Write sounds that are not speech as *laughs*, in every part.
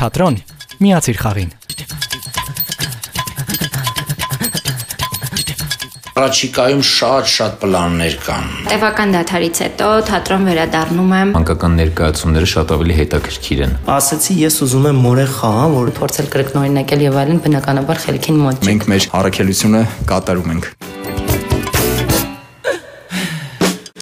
Թատրոն միացիր խաղին։ Առաջիկայում շատ-շատ պլաններ կան։ Տևական դաթարից հետո թատրոն վերադառնում եմ։ Մանկական ներկայացումները շատ ավելի հետաքրքիր են։ Ասացի ես ուզում եմ մորեղ խաղամ, որ փորձել կրկնօրինակել եւ այլն բնականաբար խելքին մոտ Մենք մեր առաքելությունը կատարում ենք։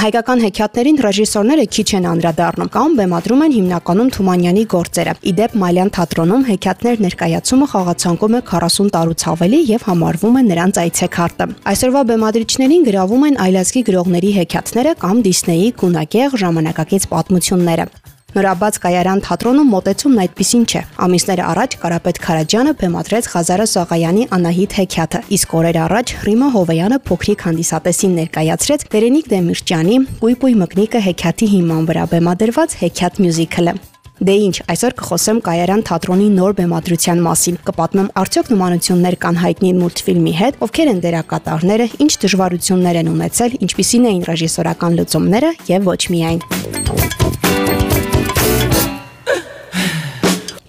Հայկական հեքիաթներին ռեժիսորները քիչ են անդրադառնում կամ բեմադրում են հիմնականում Թումանյանի գործերը։ Իդեպ Մալյան թատրոնում հեքիաթներ ներկայացումը խաղացանկում է 40 տարուց ավելի եւ համարվում է նրանց այցեքարտը։ Այսօրվա բեմադրիչներին գրավում են այլազգի գրողների հեքիաթները կամ Դիսնեյի գունագեղ ժամանակակից պատմությունները։ Նորաբաց կայարան թատրոնում մոտեցումն այդպեսին չէ։ Ամիսներ առաջ Կարապետ Խարաջյանը բեմադրեց Ղազարը Սաղայանի Անահիտ հեքիաթը, իսկ օրեր առաջ Ռիմա Հովեյանը փոքրիկ հանդիսատեսին ներկայացրեց Տերենիկ Դեմիրճյանի Կույպույ մկնիկը հեքիաթի հիման վրա բեմադրված հեքիաթ մյուզիկլը։ Դե ինչ, այսօր կխոսեմ Կայարան թատրոնի նոր բեմադրության մասին։ Կպատմեմ արդյոք նմանություններ կան հայտնի մուլտֆիլմի հետ, ովքեր են դերակատարները, ինչ դժվարություններ են ունեցել, ինչպիսին էին ռեժիսորական լուծումները եւ ոչ միայն։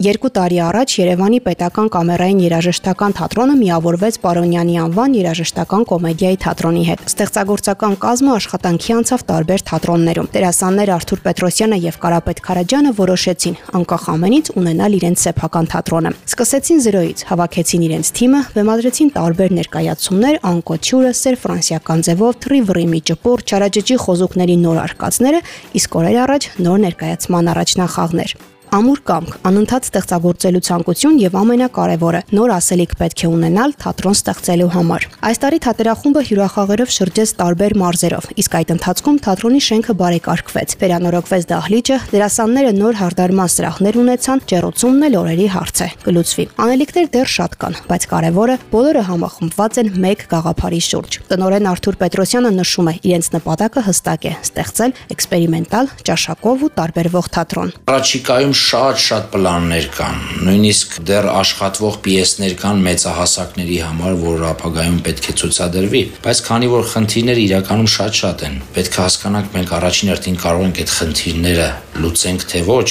Երկու տարի առաջ Երևանի Պետական կամերային երաժշտական թատրոնը միավորվեց Պարոնյանի անվան երաժշտական կոմեդիայի թատրոնի հետ։ Ստեղծագործական կազմը աշխատանքի անցավ տարբեր թատրոններում։ Դերասաններ Արթուր Պետրոսյանը եւ Կարապետ Խարաջյանը որոշեցին անկախ ամենից ունենալ իրենց սեփական թատրոնը։ Սկսեցին զրոյից, հավաքեցին իրենց թիմը, բեմադրեցին տարբեր ներկայացումներ, անկոչյուրը, սեր ֆրանսիական ձևով, թրիվրիմի ճպուր, չարաջջի խոզուկների նոր արկածները, իսկ օրեր առաջ նոր ներկայացման առաջնախաղներ ամուր կամք, անընդհատ ստեղծագործելու ցանկություն եւ ամենակարևորը՝ նոր ասելիք պետք է ունենալ թատրոն ստեղծելու համար։ Այս տարի թատերախումբը հյուրախաղերով շրջեց տարբեր մարզերով, իսկ այդ ընթացքում թատրոնի շենքը բարեկարգվեց, վերանորոգվեց դահլիճը, դերասանները նոր հարդարման սրահներ ունեցան, ջեռոցումն էլ օրերի հարց է։ Կլուծվի։ Անելիքներ դեռ շատ կան, բայց կարևորը բոլորը համախմբված են մեկ գաղափարի շուրջ։ Տնորեն Արթուր Պետրոսյանը նշում է, իրենց նպատակը հստակ է՝ ստեղծել էքսպերիմենտալ, ճաշակով ու տարբերվող թատրոն։ Առաջիկայում շատ-շատ պլաններ կան։ Նույնիսկ դեռ աշխատվող պիեսներ կան մեծահասակների համար, որ ապագայում պետք է ցուցադրվի, բայց քանի որ խնդիրները իրականում շատ-շատ են, պետք է հասկանանք մենք առաջին հերթին կարող ենք այդ խնդիրները լուծենք թե ոչ,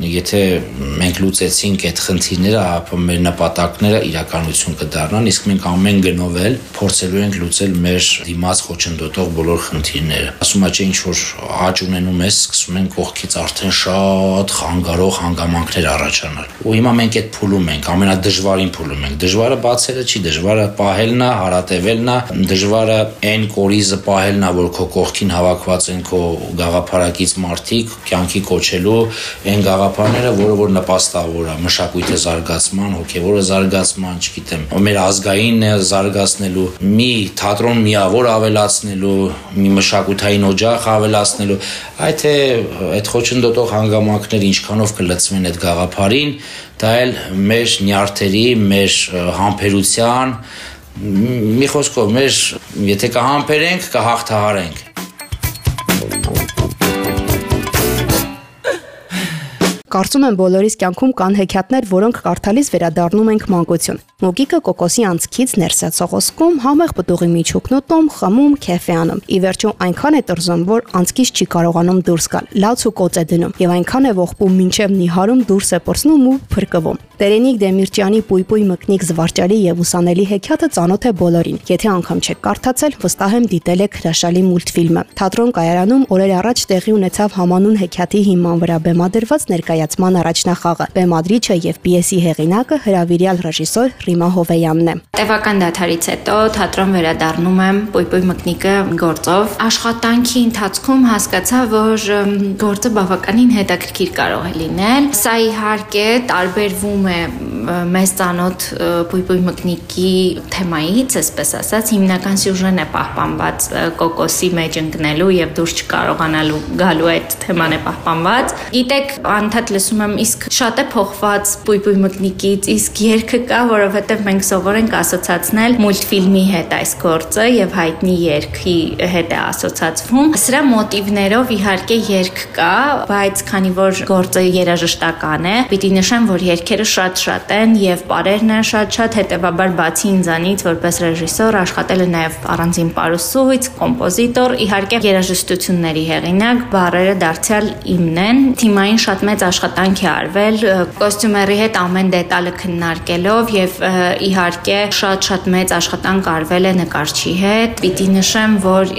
եթե մենք լուծեցինք այդ խնդիրները, ապա մեր նպատակները իրականություն կդառնան, իսկ մենք ամեն գնով էլ փորձելու ենք լուծել մեր դիմաց խոչընդոտող բոլոր խնդիրները։ Ասում չէ ինչ որ աճ ունենում ես, սկսում են կողքից արդեն շատ խանգարող հանգամանքներ առաջանալ։ Ու հիմա մենք այդ փուլում ենք, ամենադժվարին փուլում ենք։ Դժվարը բացելը չի, դժվարը պահելն է, հարատևելն է, դժվարը այն կորիզը պահելն է, որ քո կողքին հավաքված են քո գաղափարակից մարդիկ, կյանքի կոչելու այն գաղ գաղափարները, որը որ նպաստավոր է մշակույթի զարգացման, հոգևորը զարգացման, չգիտեմ, մեր ազգային զարգացնելու, մի թատրոն միավոր ավելացնելու, մի մշակութային օջախ ավելացնելու, այդ թե այդ խոչընդոտող հանգամանքները ինչքանով կլծվեն այդ գաղափարին, դա էլ մեր նյարդերի, մեր համբերության մի խոսքով մեր եթե կհամբերենք, կհաղթահարենք Կարծում եմ բոլորիս կյանքում կան հեքիաթներ, որոնք կարդալիս վերադառնում ենք մանկություն։ Մոգիկը կոկոսի անցքից ներսա ծողոսկում, համեղ պտուղի միջուկն ուտում, խմում, քեֆե անում։ Ի վերջո այնքան է տրզում, որ անցքից չի կարողանում դուրս գալ։ Լաց ու կոծ է դնում եւ այնքան է ողբում մինչև նիհարում դուրս է պրծնում ու փրկվում։ Տերենիկ Դեմիրճյանի Պույպույ մկնիկ զվարճալի եւ ուսանելի հեքիաթը ծանոթ է բոլորին։ Եթե անգամ չեք կարդացել, վստահ եմ դիտել եք հրաշալի մուլտֆիլմը։ Թատրոն կայարանում օրեր առաջ տեղի ունեցավ համանուն հեքիաթի հիման վրա բեմադրված ներկայացման առաջնախաղը։ Բեմադրիչը եւ պիեսի հեղինակը հրավիրյալ ռեժիսոր Ռիմա Հովեյանն է։ Տևական դաթարից հետո թատրոն վերադառնում եմ Պույպույ մկնիկը գործով։ Աշխատանքի ընթացքում հասկացա, որ գործը բավականին հետաքրքիր կարող է լինել։ Սա իհարկե տարբերվում է մեզ ծանոթ Պույպույ մկնիկի թեմայից, այսպես ասած, հիմնական սյուժեն է պահպանված կոկոսի մեջ ընկնելու եւ դուրս չկարողանալու գալու այդ թեման է պահպանված։ Գիտեք, անդադ լսում եմ, իսկ շատ է փոխված Պույպույ մկնիկից, իսկ երգը կա, որովհետև մենք սովոր ենք ասոցացնել մուլտֆիլմի հետ այս գործը եւ հայտնի երգի հետ է ասոցացվում։ Սրա մոտիվներով իհարկե երգ կա, բայց քանի որ գործը երաժշտական է, պիտի նշեմ, որ երգերը շատ-շատ են եւ բարերն են շատ-շատ, հետեւաբար բացի ինձանից որպես ռեժիսոր աշխատել է նաեւ առանձին պարուսույց, կոմպոզիտոր, իհարկե երաժշտությունների հեղինակ, բարերը դարձյալ իմն են։ Թիմային շատ մեծ աշխատանք է արվել կոստյումերի հետ ամեն դետալը քննարկելով եւ իհարկե շատ-շատ մեծ աշխատանք արվել է նկարչի հետ։ Պիտի նշեմ, որ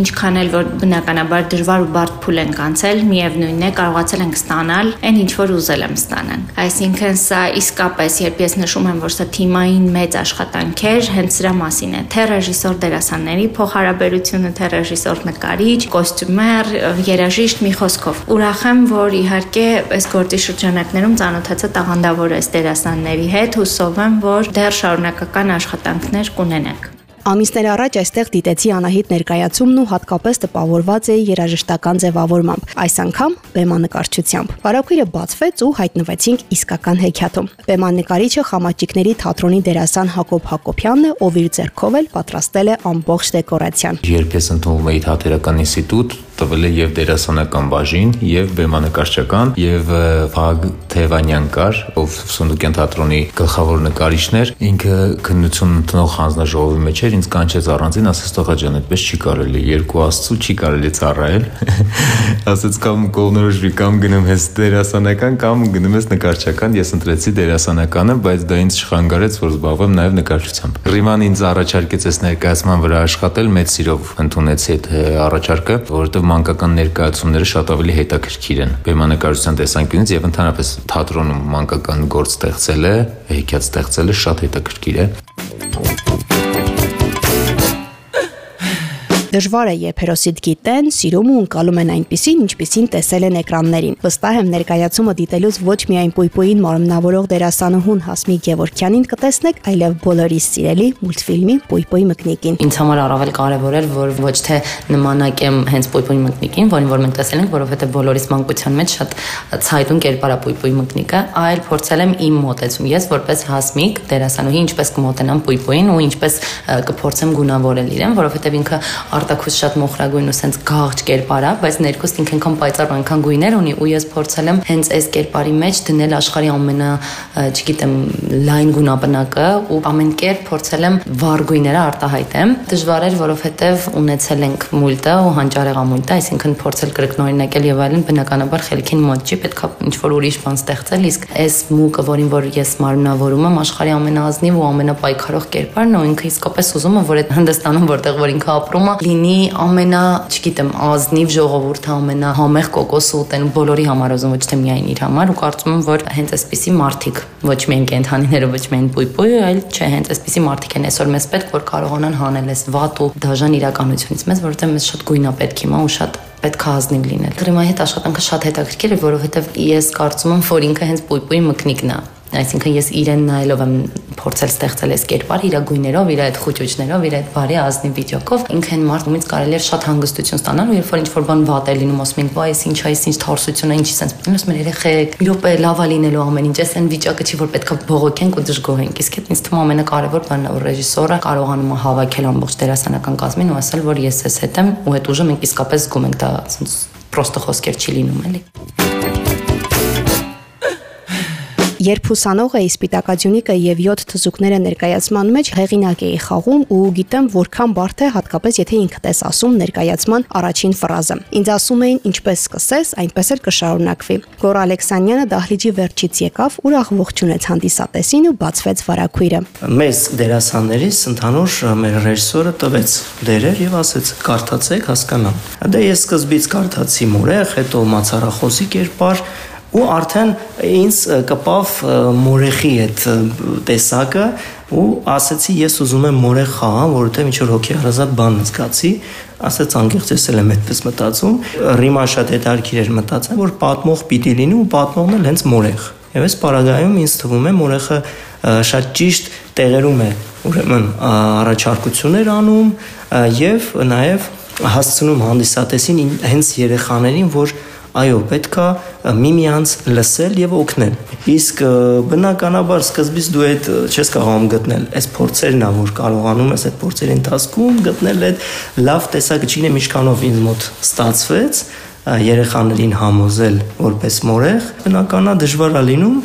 ինչքան էլ որ բնականաբար դժվար ու բարդ փուլ են կանցել, միևնույնն է կարողացել ենք ստանալ այն ինչ որ ուզել եմ ստանալ։ Այսինքն սա իսկապես, երբ ես նշում եմ, որ սա թիմային մեծ աշխատանք էր, հենց սրա մասին է, թե ռեժիսոր դերասանների փոխհարաբերությունը, թե ռեժիսոր նկարիչ, կոստյումեր, երաժիշտ մի խոսքով։ Ուրախ եմ, որ իհարկե այս գործի շրջանակներում ծանոթացա տաղանդավոր այս դերասանների հետ, հուսով եմ, որ դեռ շարունակական աշխատանքներ կունենանք։ Ամիսներ առաջ այստեղ դիտեցի Անահիտ ներկայացումն ու հատկապես տպավորված էի երաժշտական ձևավորմամբ։ Այս անգամ բեմանկարչությամբ։ Բարակույրը բացվեց ու հայտնվեցինք իսկական հեքիաթում։ Բեմանկարիչը Խամաճիկների թատրոնի դերասան Հակոբ Հակոբյանն է, ով իր ձեռքով էլ պատրաստել է ամբողջ դեկորացիան։ Երբ ես ընդունվում էի թատերական ինստիտուտ, տվել է եւ դերասանական բաժին, եւ բեմանկարչական, եւ Վահագ Թևանյան կար, ով Սունդուկյան թատրոնի գլխավոր նկարիչն էր։ Ինքը քննություն ընդունող հանձնաժողովի մեջ էր, ինձ կանչեց առանձին, ասաց տղա ջան, այդպես չի կարելի, երկու աստծու չի կարելի ծառայել։ *laughs* Ասաց կամ կողնորոշվի կամ գնում ես դերասանական կամ գնում ես նկարչական։ Ես ընտրեցի դերասանականը, բայց դա ինձ շխանգարեց, որ զբաղվեմ նաեւ նկարչությամբ։ Ռիման ինձ առաջարկեց այս ներկայացման վրա աշխատել, մեծ սիրով ընդունեցի այդ առաջարկը, որովհետեւ մանկական ներկայացումները շատ ավելի հետաքրքիր են բեմանկարչության տեսանկյունից եւ ընդհանրապես թատրոնում մանկական գործ ստեղծելը, հեքիաթ ստեղծելը շատ հետաքրքիր է։ Դժվար է, երբ հերոսիդ գիտեն, սիրում ու ընկալում են այնպիսին, ինչպիսին տեսել են էկրաններին։ Վստահ եմ ներկայացումը դիտելուց ոչ միայն Պույպույին մարմնավորող դերասանուհուն Հասմիկ Գևորքյանին կտեսնեք, այլև բոլորի սիրելի մուլտֆիլմի Պույպույ մկնիկին։ Ինձ համար առավել կարևոր էր, որ ոչ թե նմանակեմ հենց Պույպույ մկնիկին, որին որ մենք տեսել ենք, որովհետև բոլորիս մանկության մեջ շատ ցայտուն կերպարա Պույպույ մկնիկը, այլ փորձել եմ իմ մոտեցում։ Ես որպես Հասմիկ դերասանուհի ինչպես կմոտենամ Պույպույին ու ինչպես կփորձեմ գունավորել իրեն, որովհետև ինքը արտակուց շատ մոխրագույն ու սենց գաղջ կերպար է, բայց ներքուստ ինքն այնքան պայծառ ու այնքան գույներ ունի ու ես փորձել եմ հենց այս կերպարի մեջ դնել աշխարհի ամենա, չգիտեմ, լայն գունապնակը ու ամեն կերպ փորձել եմ վառ գույները արտահայտեմ։ Դժվար էր, որովհետև ունեցել ենք մուլտը ու հանճարեղամուլտը, այսինքն փորձել կրկնօրինակել եւ այլն, բնականաբար խելքին մոտ չի, պետքա ինչ որ ուրիշ բան ստեղծել, իսկ այս մուկը, որին որ ես մարմնավորում եմ, աշխարհի ամենաազնիվ ու ամենապայքարող կերպարն ու ինքը իսկապես ուզում եմ, որ այդ Հնդստանում, որտեղ որ ինքը ապրում է, լինի ամենա, չգիտեմ, ազնիվ ժողովուրդը, ամենա համեղ կոկոսը ուտեն բոլորի համար ուզում ոչ թե միայն իր համար ու կարծում եմ, որ հենց այսպիսի մարդիկ, ոչ միայն կենթանիները, ոչ միայն պույպույը, այլ չէ, հենց այսպիսի մարդիկ են այսօր մեզ պետք, որ կարողանան հանել այս վատ ու դաժան իրականությունից մեզ, որովհետև մեզ շատ գույնա պետք հիմա ու շատ պետք է ազնիվ լինել։ Դրիմայի հետ աշխատանքը շատ հետաքրքիր է, որովհետև ես կարծում եմ, որ ինքը հենց պույպույի մկնիկն է Այսինքն ես իրեն նայելով եմ փորձել ստեղծել այս կերպար իր գույներով, իր այդ խոճուճներով, իր այդ բարի ազնիվ վիճակով։ Ինքն մարդումից կարելի է շատ հանգստություն ստանալ, ու երբ որ ինչ-որ բան վատ է լինում, ասում ենք, «Վայ, այս ինչ է, այս ինչ թարսություն է, ինչի sense»։ Ասում են երեխեք, մի րոպե լավա լինելու ամեն ինչ, այս այն վիճակը չի, որ պետքա բողոքենք ու դժգոհենք։ Իսկ այդ ինձ թվում ամենակարևոր բանն է, որ ռեժիսորը կարողանում է հավաքել ամբողջ դերասանական կազմին ու ասել, որ ես ես հետ եմ ու այդ ուժը մենք իսկապես զգում ենք դա sense պրոստը խոսքեր չի լինում էլի։ Երբ ուսանող էի Սպիտակաձյունիկը եւ 7 թզուկները ներկայացման մեջ հեղինակ էի խաղում ու գիտեմ որքան բարդ է հատկապես եթե ինքդ ես ասում ներկայացման առաջին ֆրազը։ Ինձ ասում էին ինչպես սկսես, այնպես էլ կշարունակվի։ Գոր Ալեքսանյանը դահլիճի վերջից եկավ, ուրախ ողջունեց հանդիսատեսին ու բացվեց վարակույրը։ Մեզ դերասաններից ընդհանուր մեր ռեժիսորը տվեց դերեր եւ ասեց կարդացեք հասկանամ։ Դե ես սկզբից կարդացի մորեղ, հետո մացարախոսի կերպար, ու արդեն ինձ կպավ մորեխի այդ տեսակը ու ասացի ես ուզում եմ մորեխ խաղամ, որովհետև ինչ որ հոգեհարազատ բան զգացի, ասաց անկեղծ ես էլ եմ այդպես մտածում։ Ռիմա շատ հետարքիր էր մտածել, որ պատմող պիտի լինի ու պատմողն էլ հենց մորեխ։ Եվ այս պարագայում ինձ թվում է մորեխը շատ ճիշտ տեղերում է ուրեմն առաջարկություններ անում եւ նաեւ հասցնում հանդիսատեսին հենց երեխաներին, որ այո, պետքա միմյանց լսել եւ օգնել։ Իսկ բնականաբար սկզբից դու այդ չես կարողանում գտնել այս փորձերն ա, որ կարողանում ես այդ փորձերի ընթացքում գտնել այդ լավ տեսակցին ինչքանով ինձ մոտ ստացվեց երեխաներին համոզել որպես մորեղ բնականա դժվար է լինում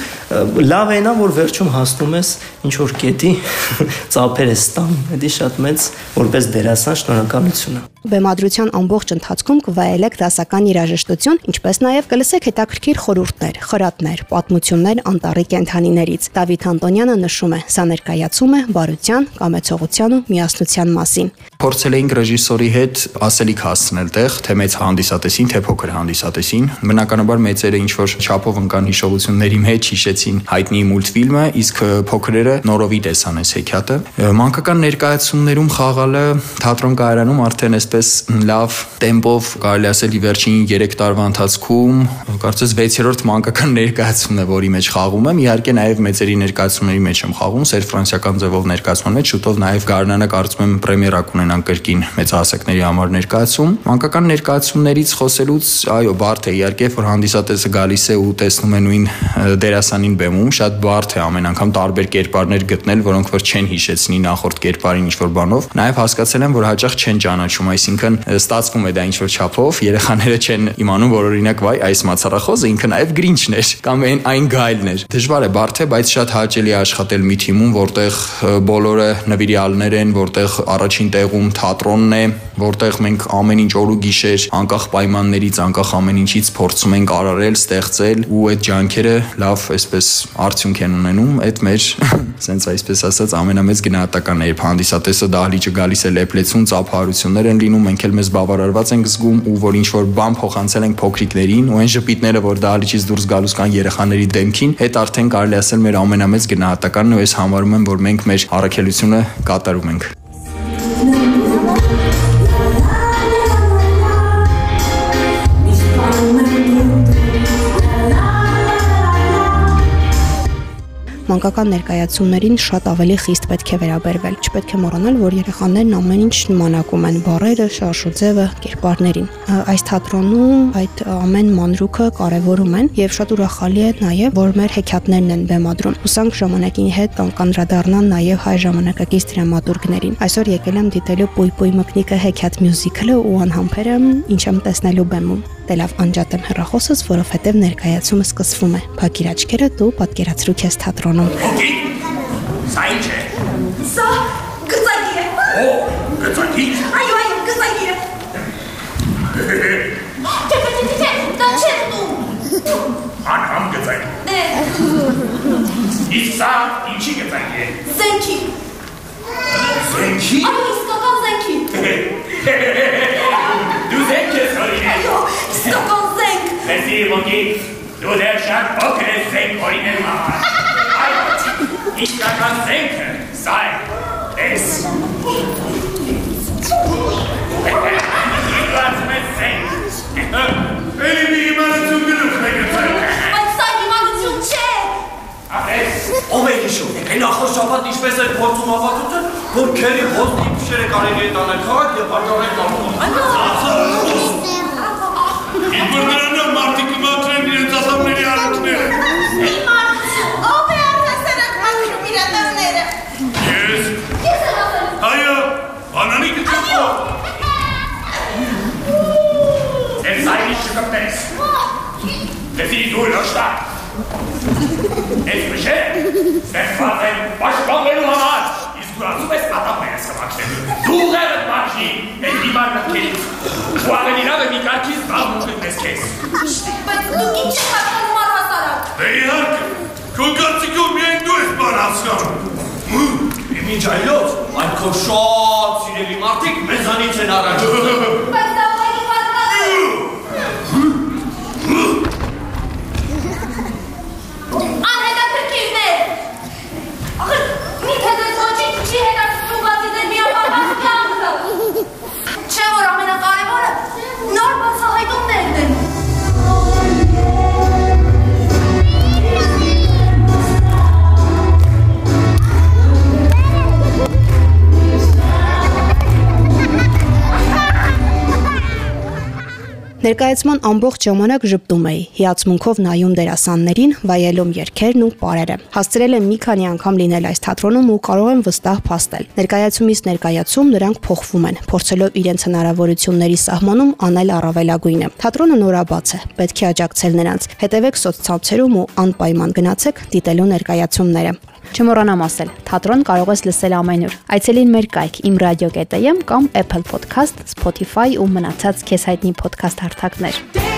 լավ է նա որ վերջում հասնում ես ինչ որ կետի *laughs* ծափեր ես ստանում դա շատ մեծ որպես դերասան շնորհակալություն է Բեմադրության ամբողջ ընթացքում կվայելեք դասական երաժշտություն, ինչպես նաև կլսեք հետաքրքիր խորհուրդներ, խրատներ, պատմություններ անտառի կենթանիներից։ Դավիթ Անտոնյանը նշում է, սա ներկայացում է բարության, կամեցողության ու միասնության մասին։ Փորձել էինք ռեժիսորի հետ ասելիք հասցնել տեղ, թե մեծ հանդիսատեսին, թե փոքր հանդիսատեսին։ Բնականաբար մեծերը ինչ որ չափով ընկան հիշողությունների մեջ հիշեցին հայտնի մուլտֆիլմը, իսկ փոքրերը նորովի տեսան այս հեքիաթը։ Մանկական ներկայացումներում խաղալը թատրոն կայարանում արդեն այսպես լավ տեմպով կարելի ասել ի վերջին 3 տարվա ընթացքում կարծես 6-րդ մանկական ներկայացումն է, որի մեջ խաղում եմ։ Իհարկե նաև մեծերի ներկայացումների մեջ եմ խաղում, սեր ֆրանսիական ձևով ներկայացման մեջ, շուտով նաև Գառնանը կարծում եմ պրեմիերա կունենան կրկին մեծահասակների համար ներկայացում։ Մանկական ներկայացումներից խոսելուց, այո, բարդ է իհարկե, որ հանդիսատեսը գալիս է ու տեսնում է նույն դերասանին բեմում, շատ բարդ է ամեն անգամ տարբեր կերպարներ գտնել, որոնք որ չեն հիշեցնի նախորդ կերպարին ինչ-որ բանով։ Նաև հասկացել եմ, որ հաճախ չեն ճանաչում այս այսինքն ստացվում է դա ինչ որ չափով, երեխաները չեն իմանում, որ օրինակ վայ այս մացարախոզը ինքը նաև գրինչն էր կամ այն այն գայլն էր։ Դժվար է, բարդ է, բայց շատ հաճելի է աշխատել մի թիմում, որտեղ բոլորը նվիրյալներ են, որտեղ առաջին տեղում թատրոնն է, որտեղ մենք ամեն ինչ օր ու գիշեր անկախ պայմաններից, անկախ ամեն ինչից փորձում ենք արարել, ստեղծել ու այդ ջանքերը լավ այսպես արդյունք են ունենում, այդ մեր *laughs* սենց այսպես ասած ամենամեծ գնահատականն է, երբ հանդիսատեսը դահլիճը գալիս է լեփլեցուն, ծափահարություններ են լինում, մենք էլ մեզ բավարարված ենք զգում ու որ ինչ որ բան փոխանցել ենք փոքրիկներին ու այն ժպիտները, որ դահլիճից դուրս գալուց կան երեխաների դեմքին, այդ արդեն կարելի ասել մեր ամենամեծ գնահատականն ու ես համարում եմ, որ մենք մեր առաքելությունը կատարում ենք։ մանկական ներկայացումներին շատ ավելի խիստ պետք է վերաբերվել։ Չպետք է մոռանալ, որ երեխաներն ամեն ինչ նմանակում են բառերը, շարժուձևը, կերպարներին։ Այս թատրոնում այդ ամեն մանրուքը կարևորում են եւ շատ ուրախալի է նաեւ, որ մեր հեքիաթներն են բեմադրում։ Հուսանք ժամանակի հետ կանդրադառնան նաեւ հայ ժամանակակից դրամատուրգներին։ Այսօր եկել եմ դիտելու Պույպույ մկնիկը հեքիաթ մյուզիկլը ու անհամբեր եմ ինչ եմ տեսնելու բեմում։ Դե լավ անջատեմ հեռախոսս, որովհետև ներկայացումը սկսվում է։ Փակիր աչքերը, դու պատկերացրու քեզ թատրոնում։ Օկի։ Սա ինչ է։ Սա գծագիր է։ Օ, գծագիր։ Այո, այո, գծագիր է։ Չէ, չէ, չէ, դա չէ դու։ Անհամ գծագիր։ Դե։ Իսկ սա ինչի գծագիր է։ Զենքի։ Զենքի։ Այո, իսկական զենքի։ *laughs* Լսի ոգի, դու դեռ շատ փոքր ես զենք օրինելու համար։ Այո, իսկական զենքը սա է։ Էս։ Իլված մեզ զենք։ Էլի մի իմանություն գլուխ է գծել։ Բայց սա իմանություն չէ։ Ահես։ Ով է հիշում։ Այն նախոր շաբաթ ինչպես էր փորձում ապացուցել, որ քերի հոստի փշերը կարելի է տանել քաղաք եւ վաճառել կամոն։ Ես շկպտես։ Լսի դու լոշտա։ Ես մշե, ստեղված եմ պաշտպանվելու համար, իսկ դու ասում ես ատամները սմաքրելու։ Դու ղեղդ մաքրի, են դիմար նվքերից։ Ու ավելի լավ է մի կարգից բաղում գտնես քեզ։ Բայց դու ինչ ես հասկանում առհասարակ։ Դե իհարկե, քո կարծիքով միայն դու ես բան հասկանում։ Ինչ այլոց, այդ քո շատ սիրելի մարդիկ մեզանից են առաջ։ Բայց Ներկայացման ամբողջ ժամանակ ճպտում էի, հիացմունքով նայում դերասաններին, վայելում երգերն ու պարերը։ Հասցրել եմ մի քանի անգամ լինել այս թատրոնում ու կարող եմ վստահ փաստել։ Ներկայացումից ներկայացում նրանք փոխվում են, փորձելով իրենց հնարավորությունների սահմանում անել առավելագույնը։ Թատրոնը նորաբաց է, պետք է աջակցել նրանց։ Հետևեք սոցցանցերում ու անպայման գնացեք դիտելու ներկայացումները։ Չմոռանամ ասել, թատրոն կարող ես լսել ամենուր։ Այցելին մեր կայք imradio.am կամ Apple Podcast, Spotify ու մնացած քեզ հայտնի podcast հարթակներ։